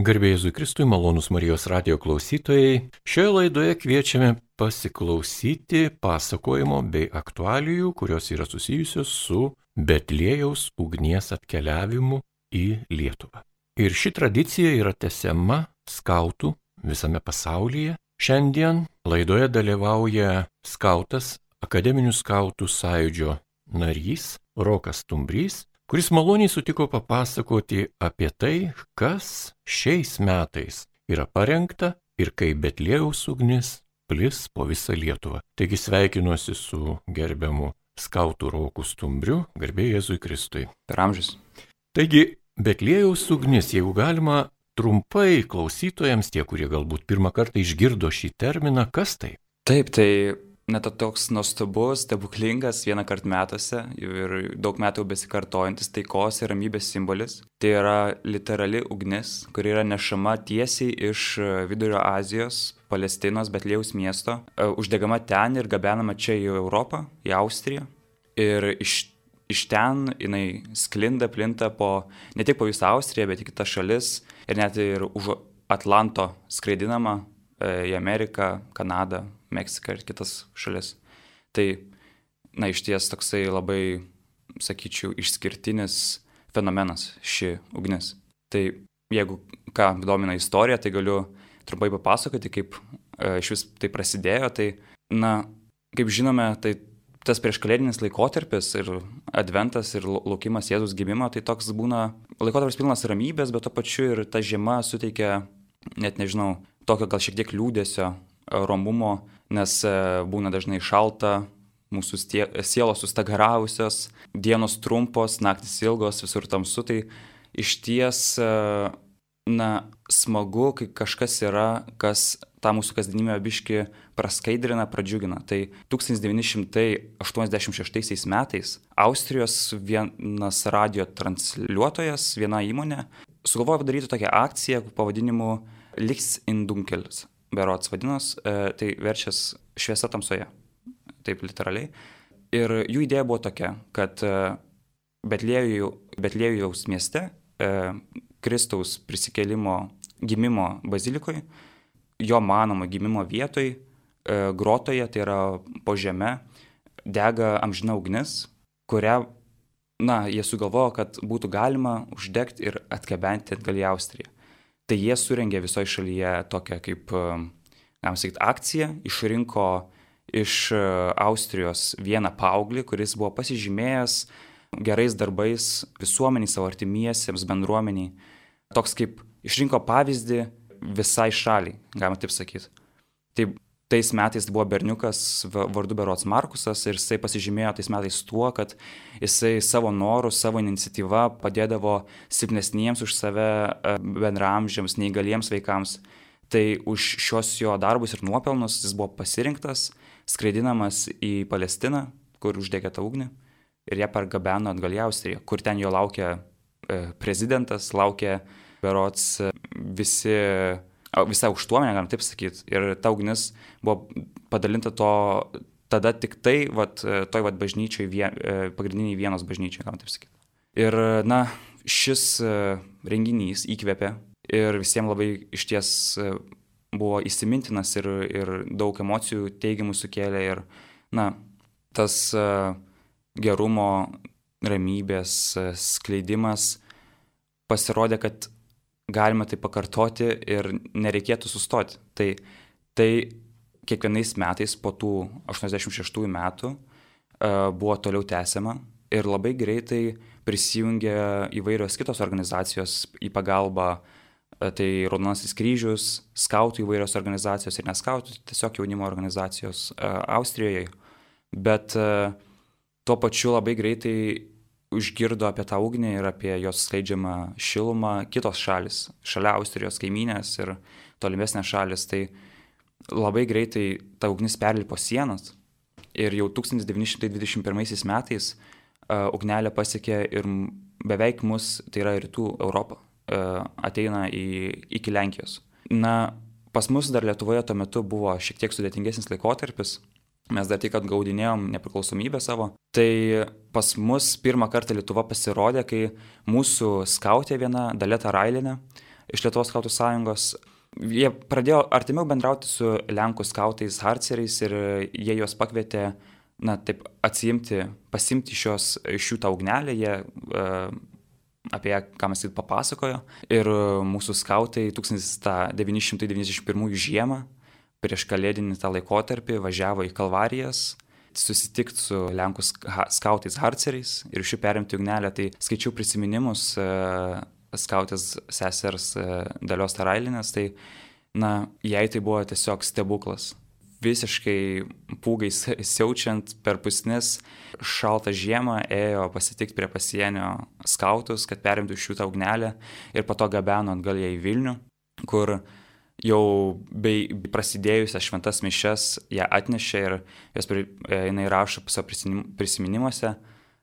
Garbėjai Kristui, malonus Marijos radio klausytojai. Šioje laidoje kviečiame pasiklausyti pasakojimo bei aktualijų, kurios yra susijusios su Betlėjaus ugnies atkeliavimu į Lietuvą. Ir ši tradicija yra tesiama skautų visame pasaulyje. Šiandien laidoje dalyvauja skautas, akademinių skautų sąjūdžio narys Rokas Tumbrys kuris maloniai sutiko papasakoti apie tai, kas šiais metais yra parengta ir kaip Betlėjaus ugnis plis po visą Lietuvą. Taigi sveikinuosi su gerbiamu skautų Roku Stumbriu, garbė Jėzui Kristui. Per amžius. Taigi, Betlėjaus ugnis, jeigu galima trumpai klausytojams, tie, kurie galbūt pirmą kartą išgirdo šį terminą, kas tai? Taip, tai net toks nuostabus, stebuklingas vieną kartą metuose ir daug metų besikartojantis taikos ir ramybės simbolis. Tai yra literali ugnis, kuri yra nešama tiesiai iš Vidurio Azijos, Palestinos, Betlėjaus miesto, e, uždegama ten ir gabenama čia į Europą, į Austriją. Ir iš, iš ten jinai sklinda, plinta po, ne tik po visą Austriją, bet ir kitas šalis ir net ir už Atlanto skraidinama e, į Ameriką, Kanadą, Meksiką ir kitas šalis. Tai, na, iš ties toksai labai, sakyčiau, išskirtinis fenomenas ši ugnis. Tai jeigu ką domina istorija, tai galiu trumpai papasakoti, kaip e, iš vis tai prasidėjo. Tai, na, kaip žinome, tai tas prieškalėdinis laikotarpis ir adventas ir laukimas Jėzus gimimo, tai toks būna laikotarpis pilnas ramybės, bet to pačiu ir ta žiema suteikia, net nežinau, tokio gal šiek tiek liūdėsio, romumo, nes e, būna dažnai šalta, mūsų stie, sielos sustagaravusios, dienos trumpos, naktis ilgos, visur tamsu, tai iš ties, e, na, smagu, kai kažkas yra, kas tą mūsų kasdienybę biški praskaidrina, pradžiugina. Tai 1986 metais Austrijos vienas radio transliuotojas, viena įmonė, sugalvojo padaryti tokią akciją pavadinimu Liks in Dunkels berots vadinos, e, tai verčias šviesa tamsoje, taip literaliai. Ir jų idėja buvo tokia, kad e, Betlėjaus mieste, e, Kristaus prisikelimo gimimo bazilikoje, jo manomo gimimo vietoj, grotoje, tai yra po žeme, dega amžina ugnis, kurią, na, jie sugalvojo, kad būtų galima uždegti ir atkabenti atgal į Austriją tai jie surengė visoje šalyje tokią kaip, e, galima sakyti, akciją, išrinko iš e, Austrijos vieną paauglį, kuris buvo pasižymėjęs gerais darbais visuomeniai, savo artimiesiems, bendruomeniai. Toks kaip išrinko pavyzdį visai šaliai, galima taip sakyti. Tai tais metais buvo berniukas vardu Berots Markusas ir jisai pasižymėjo tais metais tuo, kad jisai savo norų, savo iniciatyvą padėdavo silpnesniems už save e, bendramžiams, neįgaliems vaikams. Tai už šios jo darbus ir nuopelnus jis buvo pasirinktas, skraidinamas į Palestiną, kur uždegė tą ugnį ir ją pargabeno atgal į Austriją, kur ten jo laukia e, prezidentas, laukia Berots e, visi visa aukštuomenė, galim taip sakyti. Ir ta ugnis buvo padalinta to tada tik tai, vat, toj vat bažnyčiai, vien, e, pagrindiniai vienos bažnyčiai, galim taip sakyti. Ir, na, šis e, renginys įkvėpė ir visiems labai iš ties e, buvo įsimintinas ir, ir daug emocijų teigiamų sukėlė ir, na, tas gerumo, ramybės skleidimas pasirodė, kad galima tai pakartoti ir nereikėtų sustoti. Tai, tai kiekvienais metais po tų 86 metų uh, buvo toliau tęsiama ir labai greitai prisijungė įvairios kitos organizacijos į pagalbą. Uh, tai Raudonasis kryžius, skautų įvairios organizacijos ir neskautų, tiesiog jaunimo organizacijos uh, Austrijoje. Bet tuo pačiu labai greitai užgirdo apie tą ugnį ir apie jos skleidžiamą šilumą kitos šalis, šalia Austrijos kaiminės ir tolimesnės šalis. Tai labai greitai ta ugnis perlipo sienas ir jau 1921 metais uh, ugnelė pasiekė ir beveik mus, tai yra rytų Europą, uh, ateina į, iki Lenkijos. Na, pas mus dar Lietuvoje tuo metu buvo šiek tiek sudėtingesnis laikotarpis, mes dar tik atgaudinėjom nepriklausomybę savo. Tai pas mus pirmą kartą Lietuva pasirodė, kai mūsų skautė viena, Daleta Railinė, iš Lietuvos skautų sąjungos. Jie pradėjo artimiau bendrauti su Lenkų skautais Harceriais ir jie juos pakvietė, na, taip atsiimti, pasimti šios, iš jų tą ugnelę, jie uh, apie ją, ką mes tik papasakojo. Ir mūsų skautai 1991 žiemą, prieš kalėdinį tą laikotarpį, važiavo į Kalvarijas susitikti su Lenkų skautais Harceriais ir iš jų perimti ugnelę. Tai skaičiau prisiminimus uh, skautės sesers e, Dalios Tarailinės, tai, na, jai tai buvo tiesiog stebuklas. Visiškai pūgai siaučiant per pusnis, šaltą žiemą ėjo pasitikti prie pasienio skautus, kad perimtų iš jų tą ugnelę ir po to gabeno atgal ją į Vilnių, kur jau bei prasidėjusias šventas mišes ją atnešė ir jos, e, jinai rašo savo prisiminimuose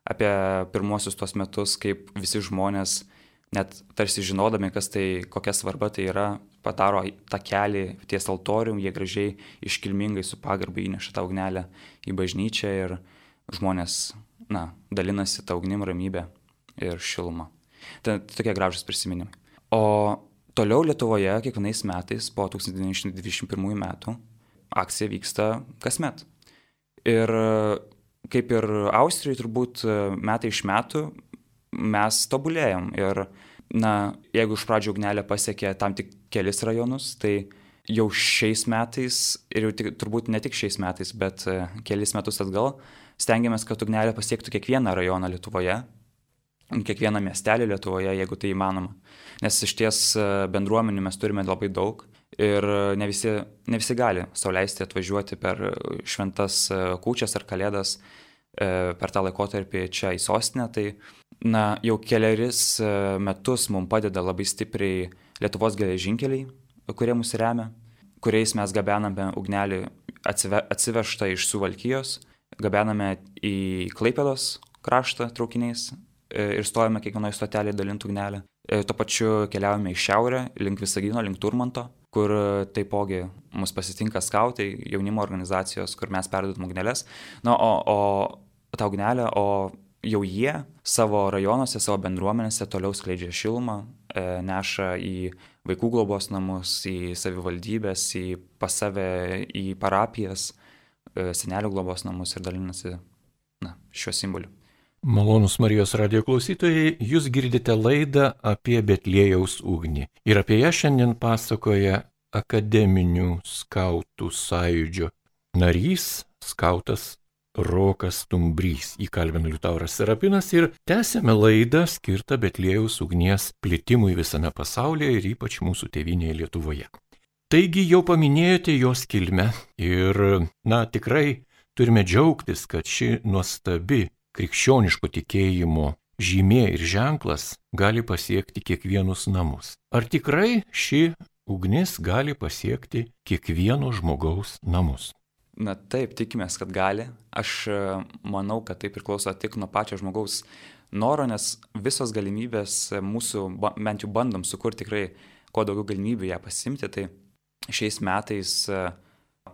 apie pirmosius tuos metus, kaip visi žmonės net tarsi žinodami, kas tai, kokia svarba tai yra, padaro tą kelią ties altorium, jie gražiai, iškilmingai su pagarba įneša tą ugnelę į bažnyčią ir žmonės, na, dalinasi tą ugnim ramybę ir šilumą. Tai tokie gražus prisiminimai. O toliau Lietuvoje kiekvienais metais po 1921 metų akcija vyksta kasmet. Ir kaip ir Austrijoje turbūt metai iš metų mes tobulėjom. Ir, na, jeigu iš pradžių ugnelė pasiekė tam tik kelis rajonus, tai jau šiais metais, ir jau tik, turbūt ne tik šiais metais, bet e, kelis metus atgal, stengiamės, kad ugnelė pasiektų kiekvieną rajoną Lietuvoje, kiekvieną miestelį Lietuvoje, jeigu tai įmanoma. Nes iš ties e, bendruomenių mes turime labai daug ir ne visi, ne visi gali sauliaisti atvažiuoti per šventas e, kūčias ar kalėdas per tą laikotarpį čia į sostinę, tai na, jau keliaris e, metus mums padeda labai stipriai Lietuvos geležinkeliai, kurie mus remia, kuriais mes gabename ugnelį atsive, atsivežtą iš Suvalkyjos, gabename į Klaipėdos kraštą traukiniais e, ir stojame kiekvienoje stotelėje dalinti ugnelę. E, tuo pačiu keliaujame į šiaurę, link Visagino, link Turmanto, kur taipogi mus pasitinka skautai, jaunimo organizacijos, kur mes perdodam ugnelės. Na, o, o tą ugnelę, o jau jie savo rajonuose, savo bendruomenėse toliau skleidžia šilumą, e, neša į vaikų globos namus, į savivaldybės, į pas save, į parapijas, e, senelių globos namus ir dalinasi na, šiuo simboliu. Malonus Marijos radio klausytojai, jūs girdite laidą apie Betlėjaus ugnį. Ir apie ją šiandien pasakoja akademinių skautų sąjūdžio narys, skautas Rokas Tumbrys įkalbino Liutauras Serapinas ir tęsėme laidą skirtą Betlėjaus ugnies plitimui visame pasaulyje ir ypač mūsų tėvinėje Lietuvoje. Taigi jau paminėjote jos kilmę ir, na, tikrai turime džiaugtis, kad ši nuostabi krikščioniško tikėjimo žymė ir ženklas gali pasiekti kiekvienus namus. Ar tikrai ši ugnis gali pasiekti kiekvieno žmogaus namus? Na taip, tikimės, kad gali. Aš e, manau, kad tai priklauso tik nuo pačio žmogaus noro, nes visos galimybės mūsų, bent jau bandom sukurti tikrai kuo daugiau galimybių ją pasimti, tai šiais metais e,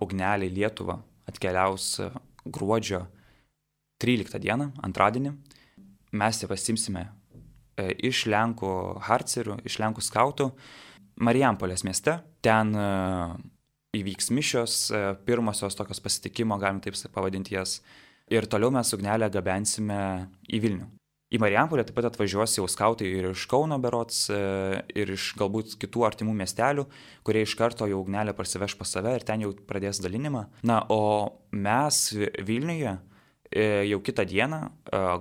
ugneliai Lietuva atkeliaus e, gruodžio 13 dieną, antradienį. Mes ją pasimsime iš Lenkų harcerių, iš Lenkų skautų Marijampolės mieste. Ten įvyks mišios, e, pirmosios tokios pasitikimo, galim taip pavadinti jas. Ir toliau mes ugnelę gabensime į Vilnių. Į Marijampolę taip pat atvažiuos jau skautai ir iš Kauno berots, e, ir iš galbūt kitų artimų miestelių, kurie iš karto jau ugnelę parsiveš pas save ir ten jau pradės dalinimą. Na, o mes Vilniuje e, jau kitą dieną,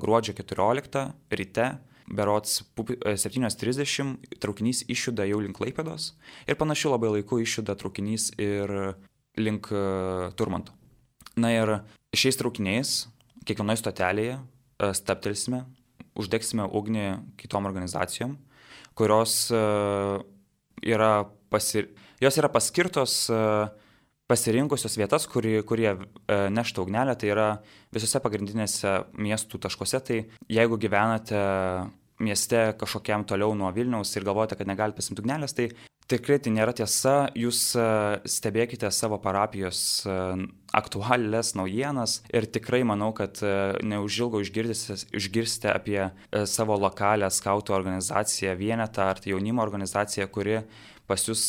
gruodžio 14 ryte, berots 7.30 e, traukinys išjuda jau link Laipėdos ir panašiu labai laiku išjuda traukinys ir link e, Turmanto. Na ir šiais traukiniais kiekvienoje stotelėje e, staptelsime, uždegsime ugnį kitom organizacijom, kurios yra, pasir... jos yra paskirtos pasirinkusios vietas, kuri, kurie nešta ugnelę, tai yra visose pagrindinėse miestų taškuose. Tai jeigu gyvenate mieste kažkokiam toliau nuo Vilniaus ir galvojate, kad negalite pasimti ugnelės, tai tikrai tai nėra tiesa, jūs e, stebėkite savo parapijos e, aktualias naujienas ir tikrai manau, kad e, neužilgo išgirsite apie savo lokalią skautų organizaciją, vienetą ar tai jaunimo organizaciją, kuri pas jūs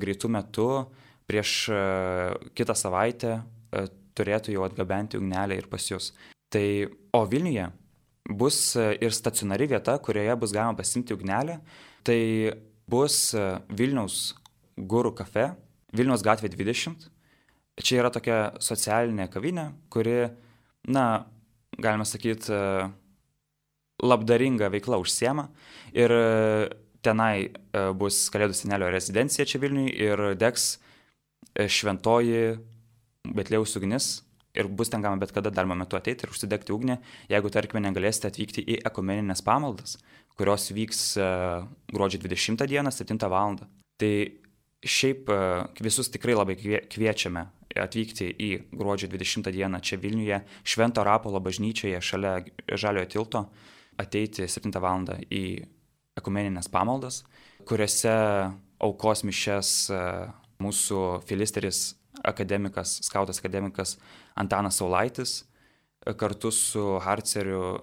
greitų metų prieš kitą savaitę turėtų jau atgabenti ugnelę ir pas jūs. Tai, o Vilniuje bus ir stacionari vieta, kurioje bus galima pasimti ugnelę. Tai bus e, Vilniaus gurų kafe, Vilniaus gatvė 20. Čia yra tokia socialinė kavinė, kuri, na, galima sakyti, e, labdaringa veikla užsiema. Ir e, tenai bus Kalėdų senelio rezidencija čia Vilniui ir degs šventoji Betlėjaus ugnis. Ir bus ten galima bet kada darbo metu ateiti ir užsidegti ugnį, jeigu, tarkime, negalėsite atvykti į ekumeninės pamaldas kurios vyks e, gruodžio 20 dieną 7 val. Tai šiaip e, visus tikrai labai kviečiame atvykti į gruodžio 20 dieną čia Vilniuje, Švento Rapolo bažnyčioje šalia Žaliojo tilto, ateiti 7 val. į ekumeninės pamaldas, kuriuose aukos mišes e, mūsų filisteris akademikas, skautas akademikas Antanas Saulaitis kartu su Harceriu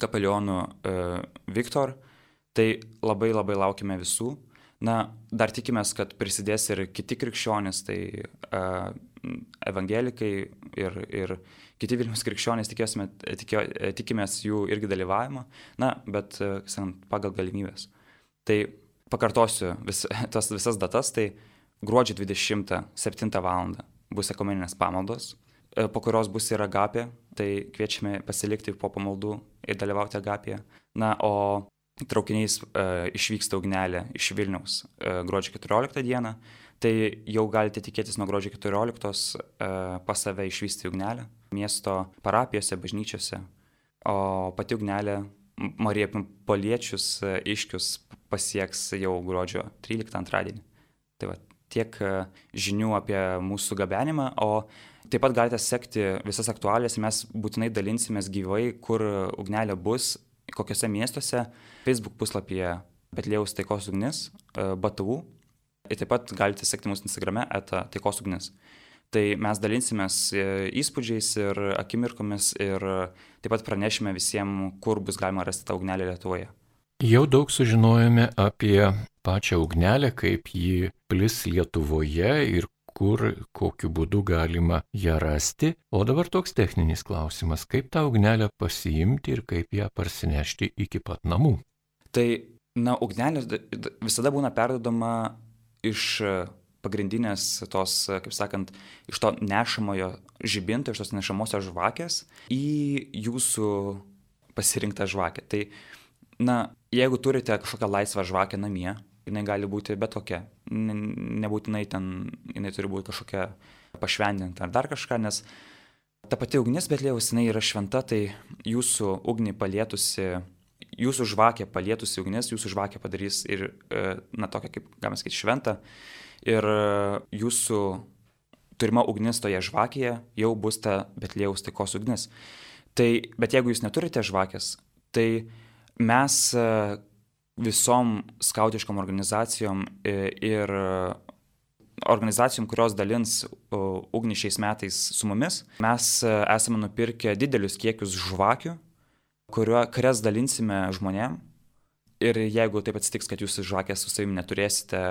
kapelionu e, Viktor. Tai labai labai laukime visų. Na, dar tikimės, kad prisidės ir kiti krikščionys, tai uh, evangelikai ir, ir kiti Vilnius krikščionys, tikėsime, tikio, tikimės jų irgi dalyvavimo, na, bet uh, pagal galimybės. Tai pakartosiu vis, tas visas datas, tai gruodžio 27 val. bus ekumeninės pamaldos, E, po kurios bus ir agapė, tai kviečiame pasilikti po pamaldų ir dalyvauti agapėje. Na, o traukiniais e, išvyksta ugnelė iš Vilniaus e, gruodžio 14 dieną, tai jau galite tikėtis nuo gruodžio 14 e, pas save išvysti ugnelę miesto parapijose, bažnyčiose, o pati ugnelė Marija Poliečius e, iškius pasieks jau gruodžio 13 antradienį. Tai va, tiek e, žinių apie mūsų gabenimą, o Taip pat galite sekti visas aktualijas, mes būtinai dalinsimės gyvai, kur ugnelė bus, kokiuose miestuose, Facebook puslapyje Betlėjaus taikos ugnis, e, BTU. Ir taip pat galite sekti mūsų Instagrame eta taikos ugnis. Tai mes dalinsimės e, įspūdžiais ir akimirkomis ir taip pat pranešime visiems, kur bus galima rasti tą ugnelę Lietuvoje. Jau daug sužinojome apie pačią ugnelę, kaip ji plis Lietuvoje ir kur, kokiu būdu galima ją rasti. O dabar toks techninis klausimas, kaip tą ugnelę pasiimti ir kaip ją parsinešti iki pat namų. Tai, na, ugnelė visada būna perdodama iš pagrindinės tos, kaip sakant, iš to nešamojo žibinto, iš tos nešamosios žvakės į jūsų pasirinktą žvakę. Tai, na, jeigu turite kažkokią laisvą žvakę namie, jinai gali būti bet kokia. Nebūtinai ten jinai turi būti kažkokia pašvendinta ar dar kažką, nes ta pati ugnis Betlėjaus jinai yra šventa, tai jūsų ugnį palietusi, jūsų žvakė palietusi ugnis, jūsų žvakė padarys ir, e, na, tokia kaip, galima sakyti, šventa. Ir e, jūsų turima ugnis toje žvakėje jau bus ta Betlėjaus taikos ugnis. Tai, bet jeigu jūs neturite žvakės, tai mes e, visom skautiškom organizacijom e, ir organizacijom, kurios dalins ugnį šiais metais su mumis. Mes e, esame nupirkę didelius kiekius žvakių, kurio, kurias dalinsime žmonėm. Ir jeigu taip atsitiks, kad jūs žvakės su savimi neturėsite,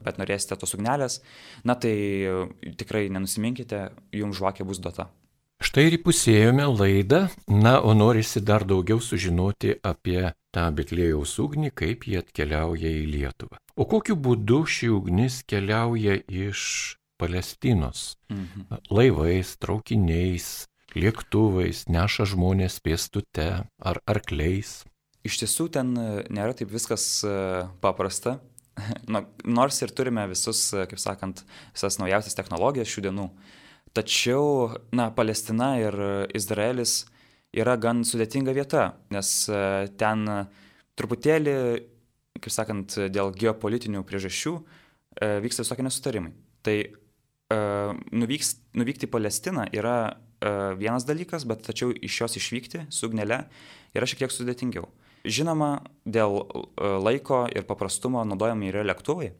bet norėsite tos ugnelės, na tai tikrai nenusiminkite, jums žvakė bus duota. Štai ir įpusėjome laidą, na, o norisi dar daugiau sužinoti apie tą Betlėjaus ugnį, kaip jie atkeliauja į Lietuvą. O kokiu būdu ši ugnis keliauja iš Palestinos? Mhm. Laivais, traukiniais, lėktuvais, neša žmonės pėstute ar arkliais. Iš tiesų ten e, nėra taip viskas e, paprasta. Na, nors ir turime visus, e, kaip sakant, visas naujausias technologijas šių dienų, Tačiau, na, Palestina ir Izraelis yra gan sudėtinga vieta, nes e, ten truputėlį, kaip sakant, dėl geopolitinių priežasčių e, vyksta visokie nesutarimai. Tai e, nuvyks, nuvykti į Palestiną yra vienas dalykas, bet tačiau iš jos išvykti su ugnele yra šiek tiek sudėtingiau. Žinoma, dėl laiko ir paprastumo naudojami yra lėktuvai,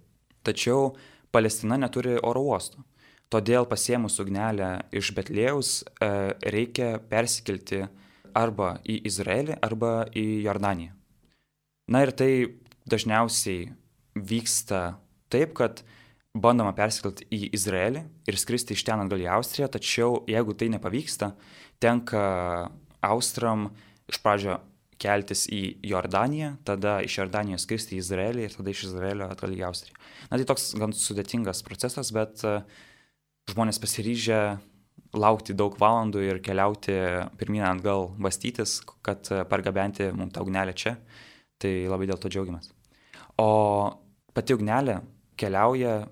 tačiau Palestina neturi oro uostų. Todėl pasiemus ugnelę iš Betlėjaus e, reikia persikelti arba į Izraelį, arba į Jordaniją. Na ir tai dažniausiai vyksta taip, kad bandoma persikelti į Izraelį ir skristi iš ten atgal į Austriją, tačiau jeigu tai nepavyksta, tenka Austram iš pradžio keltis į Jordaniją, tada iš Jordanijos skristi į Izraelį ir tada iš Izraelio atgal į Austriją. Na tai toks gan sudėtingas procesas, bet e, žmonės pasiryžę laukti daug valandų ir keliauti pirmyn atgal bastytis, kad pargabenti mums tą ugnelę čia. Tai labai dėl to džiaugiamės. O pati ugnelė keliauja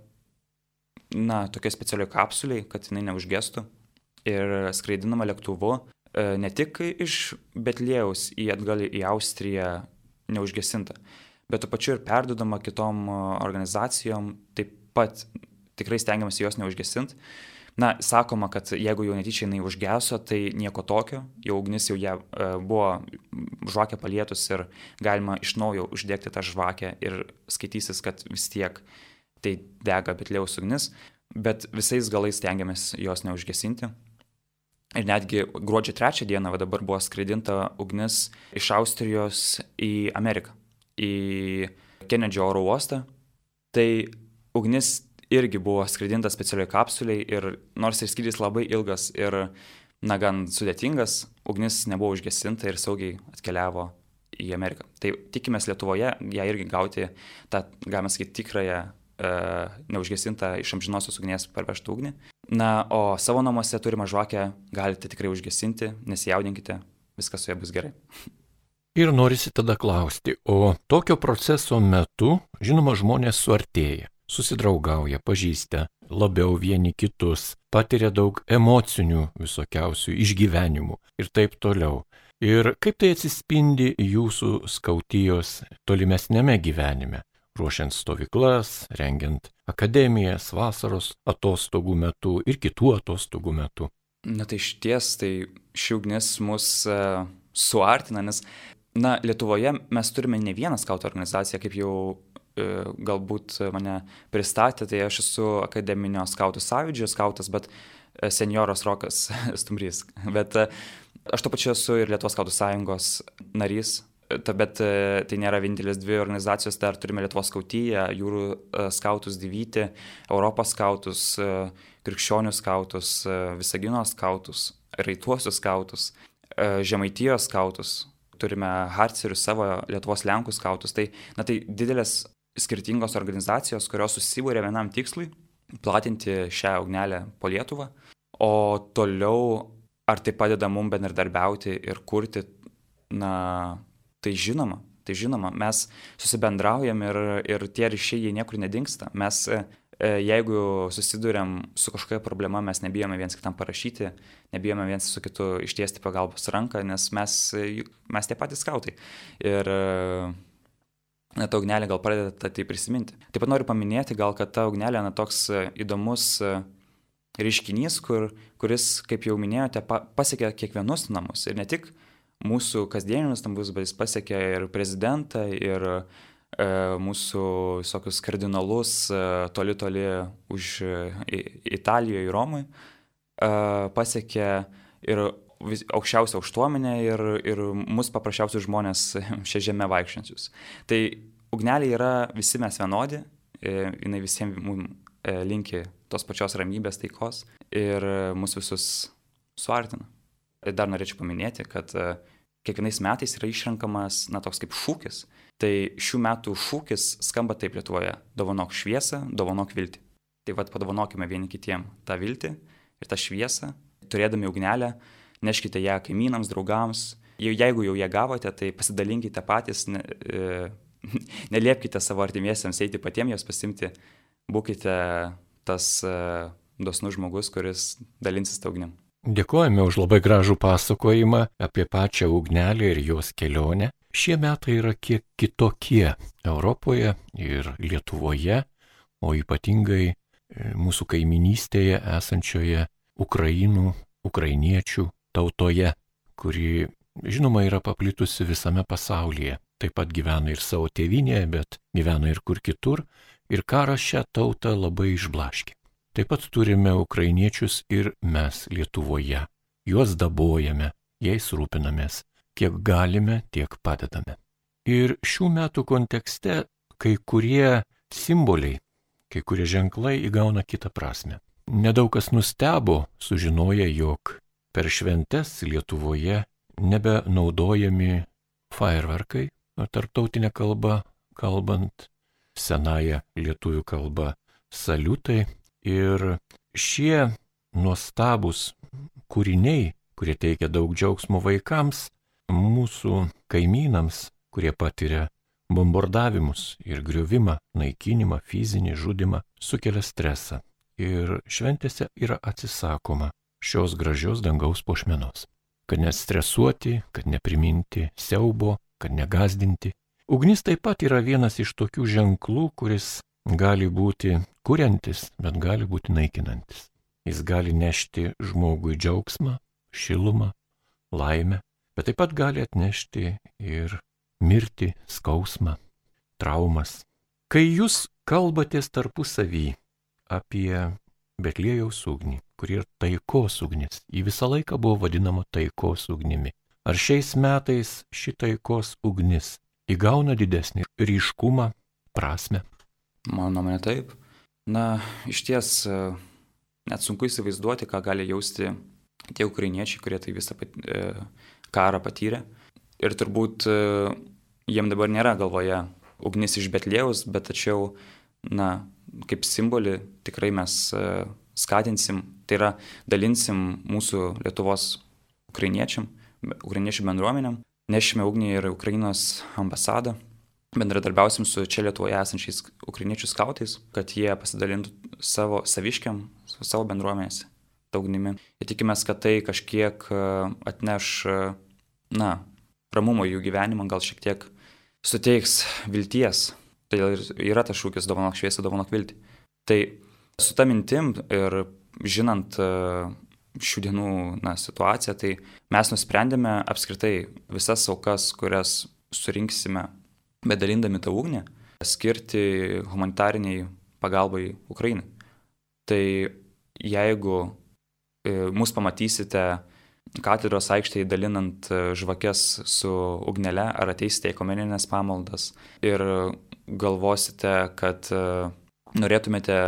na, tokia specialioje kapsuliai, kad jinai neužgestų ir skraidinama lėktuvu e, ne tik iš Betlėjaus į atgal į Austriją neužgesinta, bet tuo pačiu ir perdodama kitom organizacijom, taip pat tikrai stengiamasi jos neužgesinti. Na, sakoma, kad jeigu jau netyčia jinai užgeso, tai nieko tokio, jau ugnis jau ją e, buvo žvakę palietus ir galima iš naujo uždegti tą žvakę ir skaitysis, kad vis tiek tai dega Betlėjaus ugnis, bet visais galais stengiamės jos neužgesinti. Ir netgi gruodžio trečią dieną va, dabar buvo skraidinta ugnis iš Austrijos į Ameriką, į Kenedžio oro uostą. Tai ugnis irgi buvo skraidinta specialiai kapsuliai ir nors ir skrydis labai ilgas ir, na, gan sudėtingas, ugnis nebuvo užgesinta ir saugiai atkeliavo į Ameriką. Tai tikimės Lietuvoje ją irgi gauti tą, galima sakyti, tikrąją E, neužgesintą iš amžinosios ugnies parvežtą ugnį. Na, o savo namuose turimą žvakę galite tikrai užgesinti, nesijaudinkite, viskas su ja bus gerai. Ir norisi tada klausti, o tokio proceso metu, žinoma, žmonės suartėja, susidraugauja, pažįsta labiau vieni kitus, patiria daug emocinių visokiausių išgyvenimų ir taip toliau. Ir kaip tai atsispindi jūsų skautijos tolimesnėme gyvenime? ruošiant stovyklas, rengiant akademijas, vasaros atostogų metu ir kitų atostogų metu. Na tai iš ties, tai ši ugnis mus uh, suartina, nes, na, Lietuvoje mes turime ne vieną skautų organizaciją, kaip jau galbūt mane pristatė, tai aš esu akademinio skautų sąjūdžio skautas, bet uh, senjoras Rokas Stumbrys. Bet uh, aš to pačiu esu ir Lietuvos skautų sąjungos narys, Ta, bet e, tai nėra vienintelės dvi organizacijos, dar turime Lietuvos skautyje, jūrų e, skautus Dyvyti, Europos skautus, e, krikščionių skautus, Visagino skautus, Raituosius skautus, Žemaitijos skautus, turime Harcerius savo Lietuvos Lenkų skautus. Tai, na, tai didelės skirtingos organizacijos, kurios susibūrė vienam tikslui - platinti šią ugnelę po Lietuvą. O toliau, ar tai padeda mums bendradarbiauti ir kurti, na, Tai žinoma, tai žinoma, mes susibendraujam ir, ir tie ryšiai jie niekur nedingsta. Mes, e, jeigu susidurėm su kažkokia problema, mes nebijome viens kitam parašyti, nebijome viens su kitu ištiesti pagalbos ranką, nes mes, mes tie patys skautai. Ir na, ta ugnelė gal pradeda tai prisiminti. Taip pat noriu paminėti gal, kad ta ugnelė na, toks įdomus reiškinys, kur, kuris, kaip jau minėjote, pa, pasiekia kiekvienus namus. Ir ne tik mūsų kasdieninius stambus, bet jis pasiekė ir prezidentą, ir e, mūsų visokius kardinalus e, toli toli už e, Italijoje, Romui, e, pasiekė ir vis, aukščiausią aukštuomenę ir, ir mus paprasčiausius žmonės šią žemę vaikščiančius. Tai ugnelė yra visi mes vienodi, e, jinai visiems mums e, linki tos pačios ramybės, taikos ir mus visus suartina. Dar norėčiau paminėti, kad e, kiekvienais metais yra išrenkamas, na, toks kaip šūkis. Tai šių metų šūkis skamba taip Lietuvoje - dovanok šviesą, dovanok viltį. Tai vad padovanokime vieni kitiem tą viltį ir tą šviesą, turėdami ugnelę, neškite ją kaimynams, draugams. Jeigu jau ją gavote, tai pasidalinkite patys, ne, e, neliepkite savo artimiesiems eiti patiems jos pasimti, būkite tas e, dosnus žmogus, kuris dalinsis tą ugnim. Dėkojame už labai gražų pasakojimą apie pačią ugnelę ir jos kelionę. Šie metai yra kiek kitokie Europoje ir Lietuvoje, o ypatingai e, mūsų kaiminystėje esančioje Ukrainų, ukrainiečių tautoje, kuri žinoma, yra paplitusi visame pasaulyje. Taip pat gyvena ir savo tėvinėje, bet gyvena ir kur kitur. Ir karas šią tautą labai išblaškė. Taip pat turime ukrainiečius ir mes Lietuvoje. Juos dabojame, jais rūpinamės. Kiek galime, tiek padedame. Ir šių metų kontekste kai kurie simboliai, kai kurie ženklai įgauna kitą prasme. Nedaug kas nustebo, sužinoję, jog per šventes Lietuvoje nebenaudojami fireworkai, tarptautinė kalba kalbant, senąją lietuvių kalbą saliutai. Ir šie nuostabus kūriniai, kurie teikia daug džiaugsmo vaikams, mūsų kaimynams, kurie patiria bombardavimus ir griovimą, naikinimą, fizinį žudimą, sukelia stresą. Ir šventėse yra atsisakoma šios gražios dangaus pošmenos. Kad nestresuoti, kad nepriminti siaubo, kad negazdinti. Ugnis taip pat yra vienas iš tokių ženklų, kuris gali būti kuriantis, bet gali būti naikinantis. Jis gali nešti žmogui džiaugsmą, šilumą, laimę, bet taip pat gali atnešti ir mirtį, skausmą, traumas. Kai jūs kalbatės tarpusavį apie Betlėjaus ugnį, kuri yra taikos ugnis, ji visą laiką buvo vadinama taikos ugnimi. Ar šiais metais ši taikos ugnis įgauna didesnį ryškumą, prasme? Mano nuomonė taip. Na, iš ties net sunku įsivaizduoti, ką gali jausti tie ukrainiečiai, kurie tai visą pat, e, karą patyrė. Ir turbūt e, jiem dabar nėra galvoje ugnis iš Betlėjaus, bet tačiau, na, kaip simbolį tikrai mes e, skatinsim, tai yra dalinsim mūsų Lietuvos ukrainiečiam, ukrainiečių bendruomenėm, nešime ugnį ir Ukrainos ambasadą, bendradarbiausim su čia Lietuvoje esančiais ukrainiečių skautais, kad jie pasidalintų savo saviškiam, savo bendruomenėse tą ugnimi. Ir tikimės, kad tai kažkiek e, atneš, e, na, ramumo jų gyvenimą, gal šiek tiek suteiks vilties Tai yra tas šūkis dovanok šviesą, dovanok viltį. Tai su ta mintim ir žinant e, šių dienų na, situaciją, tai mes nusprendėme apskritai visas aukas, kurias surinksime, bedalindami tą ugnį, skirti humanitariniai pagalbai Ukrainai. Tai jeigu e, mus pamatysite katedros aikštėje dalinant e, žvakes su ugnele, ar ateisite į komeninės pamaldas ir galvosite, kad e, norėtumėte,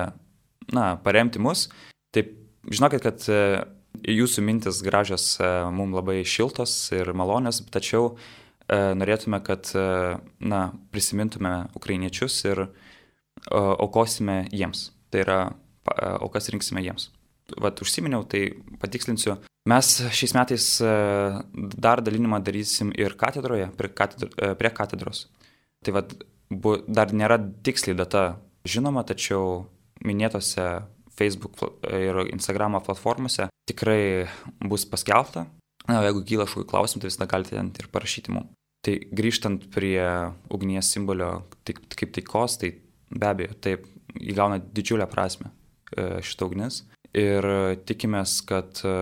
na, paremti mus, tai žinokit, kad e, jūsų mintis gražios e, mums labai šiltos ir malonios, tačiau norėtume, kad, na, prisimintume ukrainiečius ir aukosime jiems. Tai yra, aukas rinksime jiems. Vat užsiminiau, tai patikslinsiu. Mes šiais metais dar dalinimą darysim ir katedroje, prie, katedro, prie katedros. Tai vad bu, dar nėra tiksliai data žinoma, tačiau minėtose Facebook ir Instagram platformose tikrai bus paskelbta. Na, jeigu kyla kažkokių klausimų, tai visada galite ten ir parašyti mums. Tai grįžtant prie ugnies simbolio tik, kaip taikos, tai be abejo, taip įgauna didžiulę prasme e, šitą ugnis. Ir tikimės, kad e,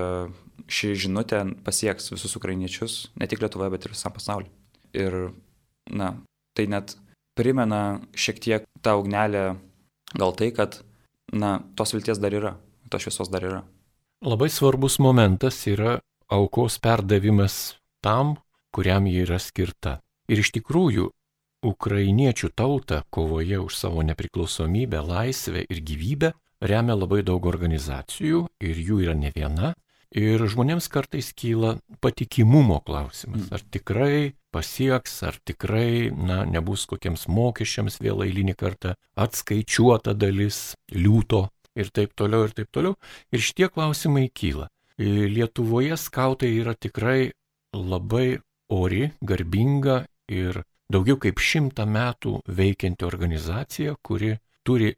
ši žinutė pasieks visus ukrainiečius, ne tik Lietuvoje, bet ir visam pasauliu. Ir, na, tai net primena šiek tiek tą ugnelę gal tai, kad, na, tos vilties dar yra, tos šviesos dar yra. Labai svarbus momentas yra aukos perdavimas tam, kuriam ji yra skirta. Ir iš tikrųjų, ukrainiečių tautą kovoje už savo nepriklausomybę, laisvę ir gyvybę remia labai daug organizacijų ir jų yra ne viena. Ir žmonėms kartais kyla patikimumo klausimas, mm. ar tikrai pasieks, ar tikrai, na, nebus kokiems mokesčiams vėl eilinį kartą atskaičiuota dalis liūto ir taip toliau, ir taip toliau. Ir šitie klausimai kyla. Lietuvoje skautai yra tikrai labai ori, garbinga ir daugiau kaip šimtą metų veikianti organizacija, kuri turi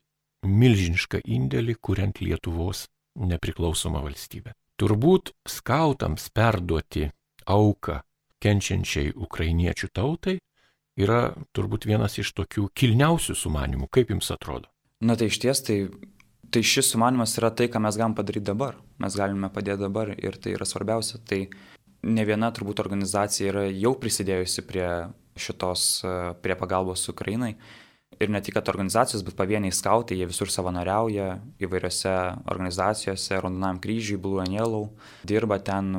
milžinišką indėlį, kuriant Lietuvos nepriklausomą valstybę. Turbūt skautams perduoti auką kenčiančiai ukrainiečių tautai yra turbūt vienas iš tokių kilniausių sumanimų. Kaip jums atrodo? Na tai iš ties, tai, tai šis sumanimas yra tai, ką mes galim padaryti dabar. Mes galime padėti dabar ir tai yra svarbiausia. Tai ne viena turbūt organizacija yra jau prisidėjusi prie šitos, prie pagalbos Ukrainai. Ir ne tik, kad organizacijos, bet pavieniai skautai, jie visur savanoriauja įvairiose organizacijose, Rondonam kryžiui, Blue and Yellow, dirba ten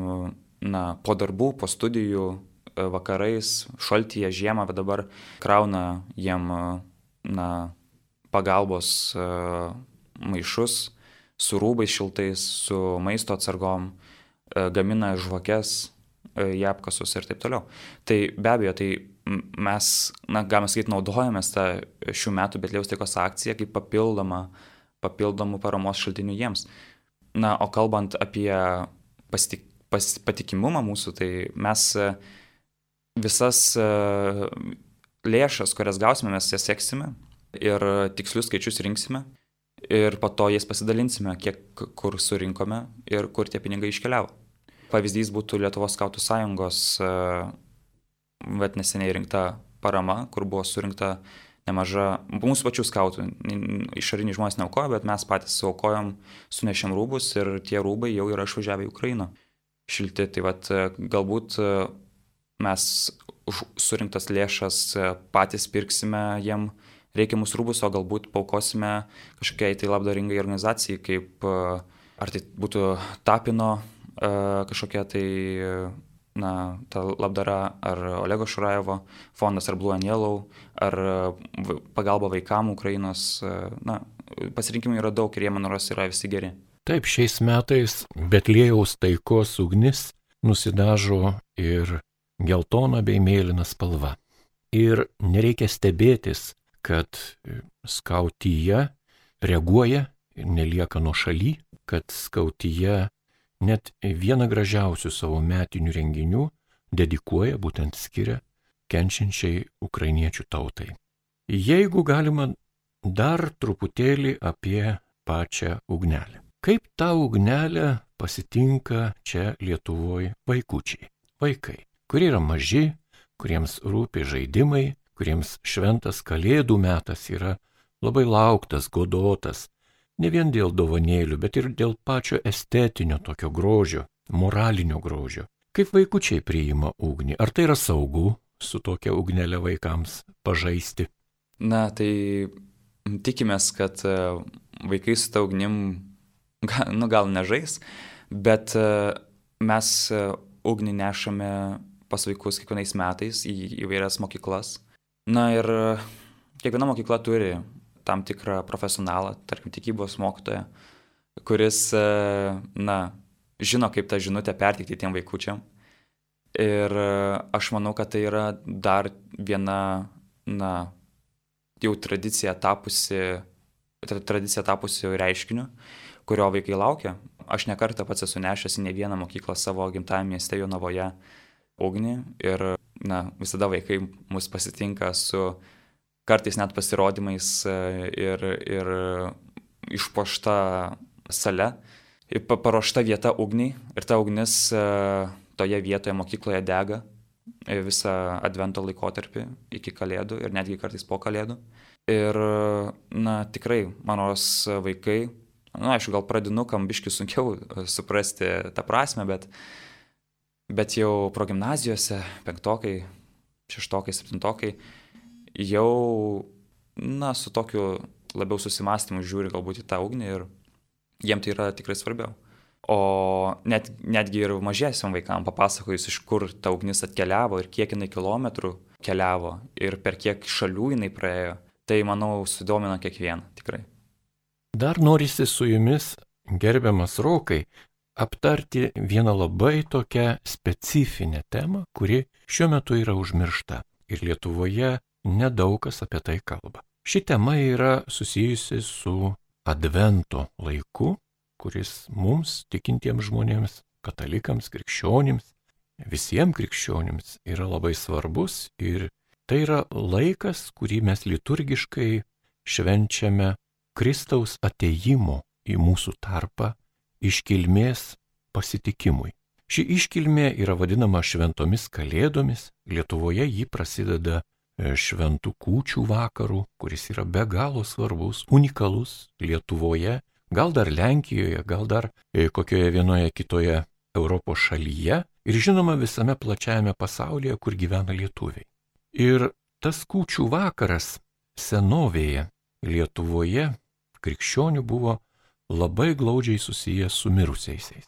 na, po darbų, po studijų, vakarais, šaltyje, žiemą, bet dabar krauna jiem na, pagalbos maišus su rūbais šiltais, su maisto atsargom, gamina žvakes, į apkasus ir taip toliau. Tai be abejo, tai mes, na, galima sakyti, naudojamės tą šių metų Betlėjaus taikos akciją kaip papildomą, papildomų paramos šaltinių jiems. Na, o kalbant apie pasitik, pas, patikimumą mūsų, tai mes visas lėšas, kurias gausime, mes jas seksime ir tikslius skaičius rinksime ir po to jais pasidalinsime, kiek kur surinkome ir kur tie pinigai iškeliavo. Pavyzdys būtų Lietuvos skautų sąjungos, bet e, neseniai rinkta parama, kur buvo surinkta nemaža, mūsų pačių skautų, išoriniai žmonės neaukojo, bet mes patys suaukojom, sunešėm rūbus ir tie rūbai jau yra išvažiavę į Ukrainą. Šilti, tai vad e, galbūt e, mes už surinktas lėšas patys pirksime jiem reikiamus rūbus, o galbūt paukosime kažkokiai tai labdaringai organizacijai, kaip ar tai būtų Tapino kažkokia tai na, ta labdara ar Olego Šurajevo fondas, ar Blue and Yellow, ar pagalba vaikams Ukrainos. Na, pasirinkimai yra daug ir jie, man rodos, yra visi geri. Taip, šiais metais Betlėjaus taikos ugnis nusidažo ir geltona bei mėlyna spalva. Ir nereikia stebėtis, kad skautyje reaguoja ir nelieka nuo šaly, kad skautyje net vieną gražiausių savo metinių renginių dedikuoja, būtent skiria kenčiančiai ukrainiečių tautai. Jeigu galima dar truputėlį apie pačią ugnelę. Kaip tą ugnelę pasitinka čia Lietuvoje vaikučiai? Vaikai, kurie yra maži, kuriems rūpi žaidimai, kuriems šventas kalėdų metas yra labai lauktas, godotas, Ne vien dėl dovanėlių, bet ir dėl pačio estetinio tokio grožio, moralinio grožio. Kaip vaikučiai priima ugnį? Ar tai yra saugu su tokia ugnelė vaikams pažaisti? Na, tai tikimės, kad e, vaikai su ta ugnim, nu gal nežais, bet e, mes e, ugnį nešame pas vaikus kiekvienais metais į įvairias mokyklas. Na ir kiekviena mokykla turi tam tikrą profesionalą, tarkim, tikybos mokytoją, kuris, e, na, žino, kaip tą žinutę perteikti tiem vaikučiam. Ir e, aš manau, kad tai yra dar viena, na, jau tradicija tapusi, tradicija tapusi reiškiniu, kurio vaikai laukia. Aš nekartą pats esu nešęs į ne vieną mokyklą savo gimtajame mieste Jonavoje ugnį ir, na, visada vaikai mus pasitinka su kartais net pasirodymais e, ir, ir išpošta sale, paruošta vieta ugniai ir ta ugnis e, toje vietoje mokykloje dega e, visą advento laikotarpį iki kalėdų ir netgi kartais po kalėdų. Ir, na, tikrai, manos vaikai, na, aišku, gal pradinukam biški sunkiau suprasti tą prasme, bet, bet jau progymnazijose, penktokai, šeštokai, septintokai, jau, na, su tokiu labiau susimastymu žiūri galbūt į tą ugnį ir jiem tai yra tikrai svarbiau. O net, netgi ir mažiesiam vaikam papasakojus, iš kur ta ugnis atkeliavo ir kiek jinai kilometrų keliavo ir per kiek šalių jinai praėjo, tai manau sudomino kiekvieną tikrai. Dar norisi su jumis, gerbiamas Rokai, aptarti vieną labai tokią specifinę temą, kuri šiuo metu yra užmiršta. Ir Lietuvoje nedaug kas apie tai kalba. Ši tema yra susijusi su Advento laiku, kuris mums, tikintiems žmonėms, katalikams, krikščionims, visiems krikščionims yra labai svarbus ir tai yra laikas, kurį mes liturgiškai švenčiame Kristaus ateimo į mūsų tarpą iškilmės pasitikimui. Ši iškilmė yra vadinama šventomis kalėdomis, Lietuvoje ji prasideda šventų kūčių vakarų, kuris yra be galo svarbus, unikalus Lietuvoje, gal dar Lenkijoje, gal dar e, kokioje vienoje kitoje Europos šalyje, ir žinoma visame plačiajame pasaulyje, kur gyvena lietuviai. Ir tas kūčių vakaras senovėje Lietuvoje krikščionių buvo labai glaudžiai susijęs su mirusiaisiais.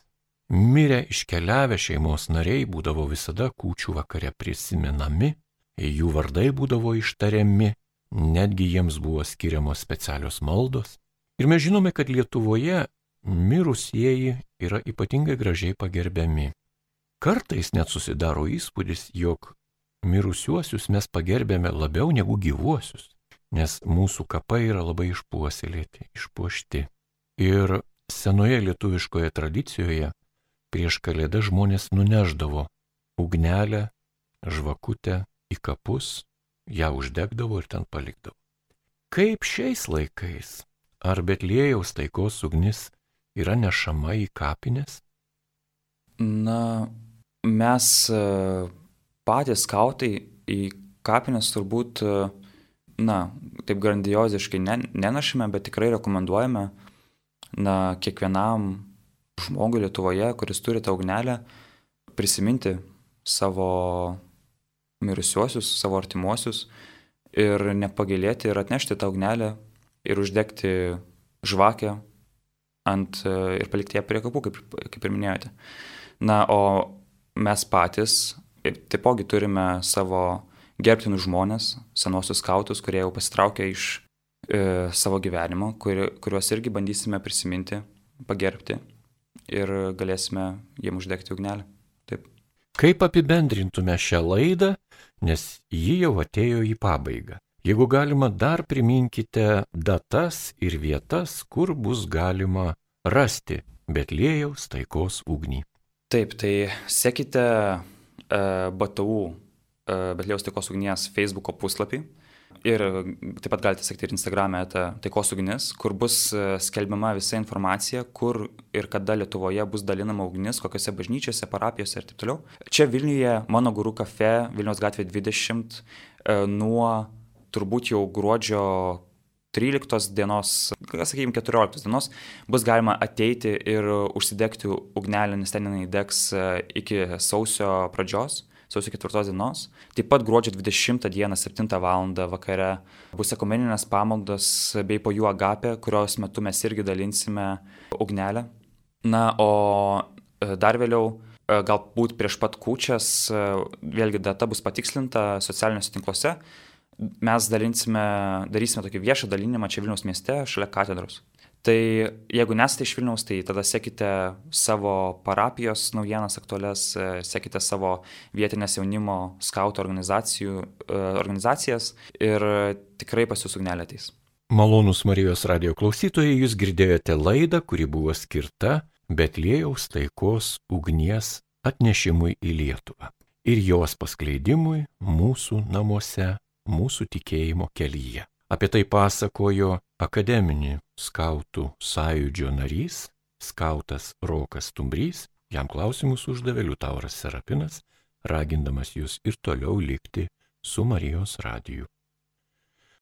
Mirę iškeliavę šeimos nariai būdavo visada kūčių vakare prisimenami, jų vardai būdavo ištariami, netgi jiems buvo skiriamos specialios maldos. Ir mes žinome, kad Lietuvoje mirusieji yra ypatingai gražiai pagerbiami. Kartais net susidaro įspūdis, jog mirusiuosius mes pagerbėme labiau negu gyvuosius, nes mūsų kapai yra labai išpuoselėti, išpuošti. Ir senoje lietuviškoje tradicijoje prieš kalėdą žmonės nuneždavo ugnelę, žvakutę į kapus, ją uždegdavo ir ten palikdavo. Kaip šiais laikais? Ar Betlėjaus taikos ugnis yra nešama į kapines? Na, mes e, patys skautai į kapines turbūt, e, na, taip grandioziškai nenašime, bet tikrai rekomenduojame, na, kiekvienam žmogui Lietuvoje, kuris turi tą ugnelę, prisiminti savo mirusiuosius, savo artimuosius ir nepagailėti ir atnešti tą ugnelę ir uždegti žvakę ant, e, ir palikti ją prie kapų, kaip, kaip ir minėjote. Na, o mes patys taipogi turime savo gerbtinus žmonės, senuosius skautus, kurie jau pasitraukė iš e, savo gyvenimo, kur, kuriuos irgi bandysime prisiminti, pagerbti ir galėsime jiem uždegti ugnelę. Taip. Kaip apibendrintume šią laidą, nes ji jau atėjo į pabaigą. Jeigu galima, dar priminkite datas ir vietas, kur bus galima rasti Betlėjaus taikos ugnį. Taip, tai sekite uh, BTU uh, Betlėjaus taikos ugnies Facebook puslapį. Ir taip pat galite sekti ir Instagram'e taikos ugnis, kur bus e, skelbiama visa informacija, kur ir kada Lietuvoje bus dalinama ugnis, kokiose bažnyčiose, parapijose ir taip toliau. Čia Vilniuje mano gurų kafe, Vilnius gatvė 20, nuo turbūt jau gruodžio 13 dienos, sakykime 14 dienos, bus galima ateiti ir užsidegti ugnelę, nes ten jinai degs e, iki sausio pradžios, sausio 4 dienos. Taip pat gruodžio 20 dieną 7 val. vakare bus ekumeninės pamaldos bei po jų agapė, kurios metu mes irgi dalinsime ugnelę. Na, o e, dar vėliau e, galbūt prieš pat kūčias, vėlgi data bus patikslinta socialiniuose tinkluose, mes dalinsime, darysime tokį viešą dalinimą čia Vilniaus mieste, šalia katedros. Tai jeigu nesate iš Vilniaus, tai tada sekite savo parapijos naujienas aktualias, sekite savo vietinės jaunimo skautų e, organizacijas ir tikrai pas jūsų ugnelė ateis. Malonus Marijos radio klausytojai, jūs girdėjote laidą, kuri buvo skirta Betlėjaus taikos ugnies atnešimui į Lietuvą ir jos paskleidimui mūsų namuose mūsų tikėjimo kelyje. Apie tai pasakojo akademinį skautų sąjūdžio narys, skautas Rokas Tumbrys, jam klausimus uždavė Liutauras Serapinas, ragindamas jūs ir toliau likti su Marijos radiju.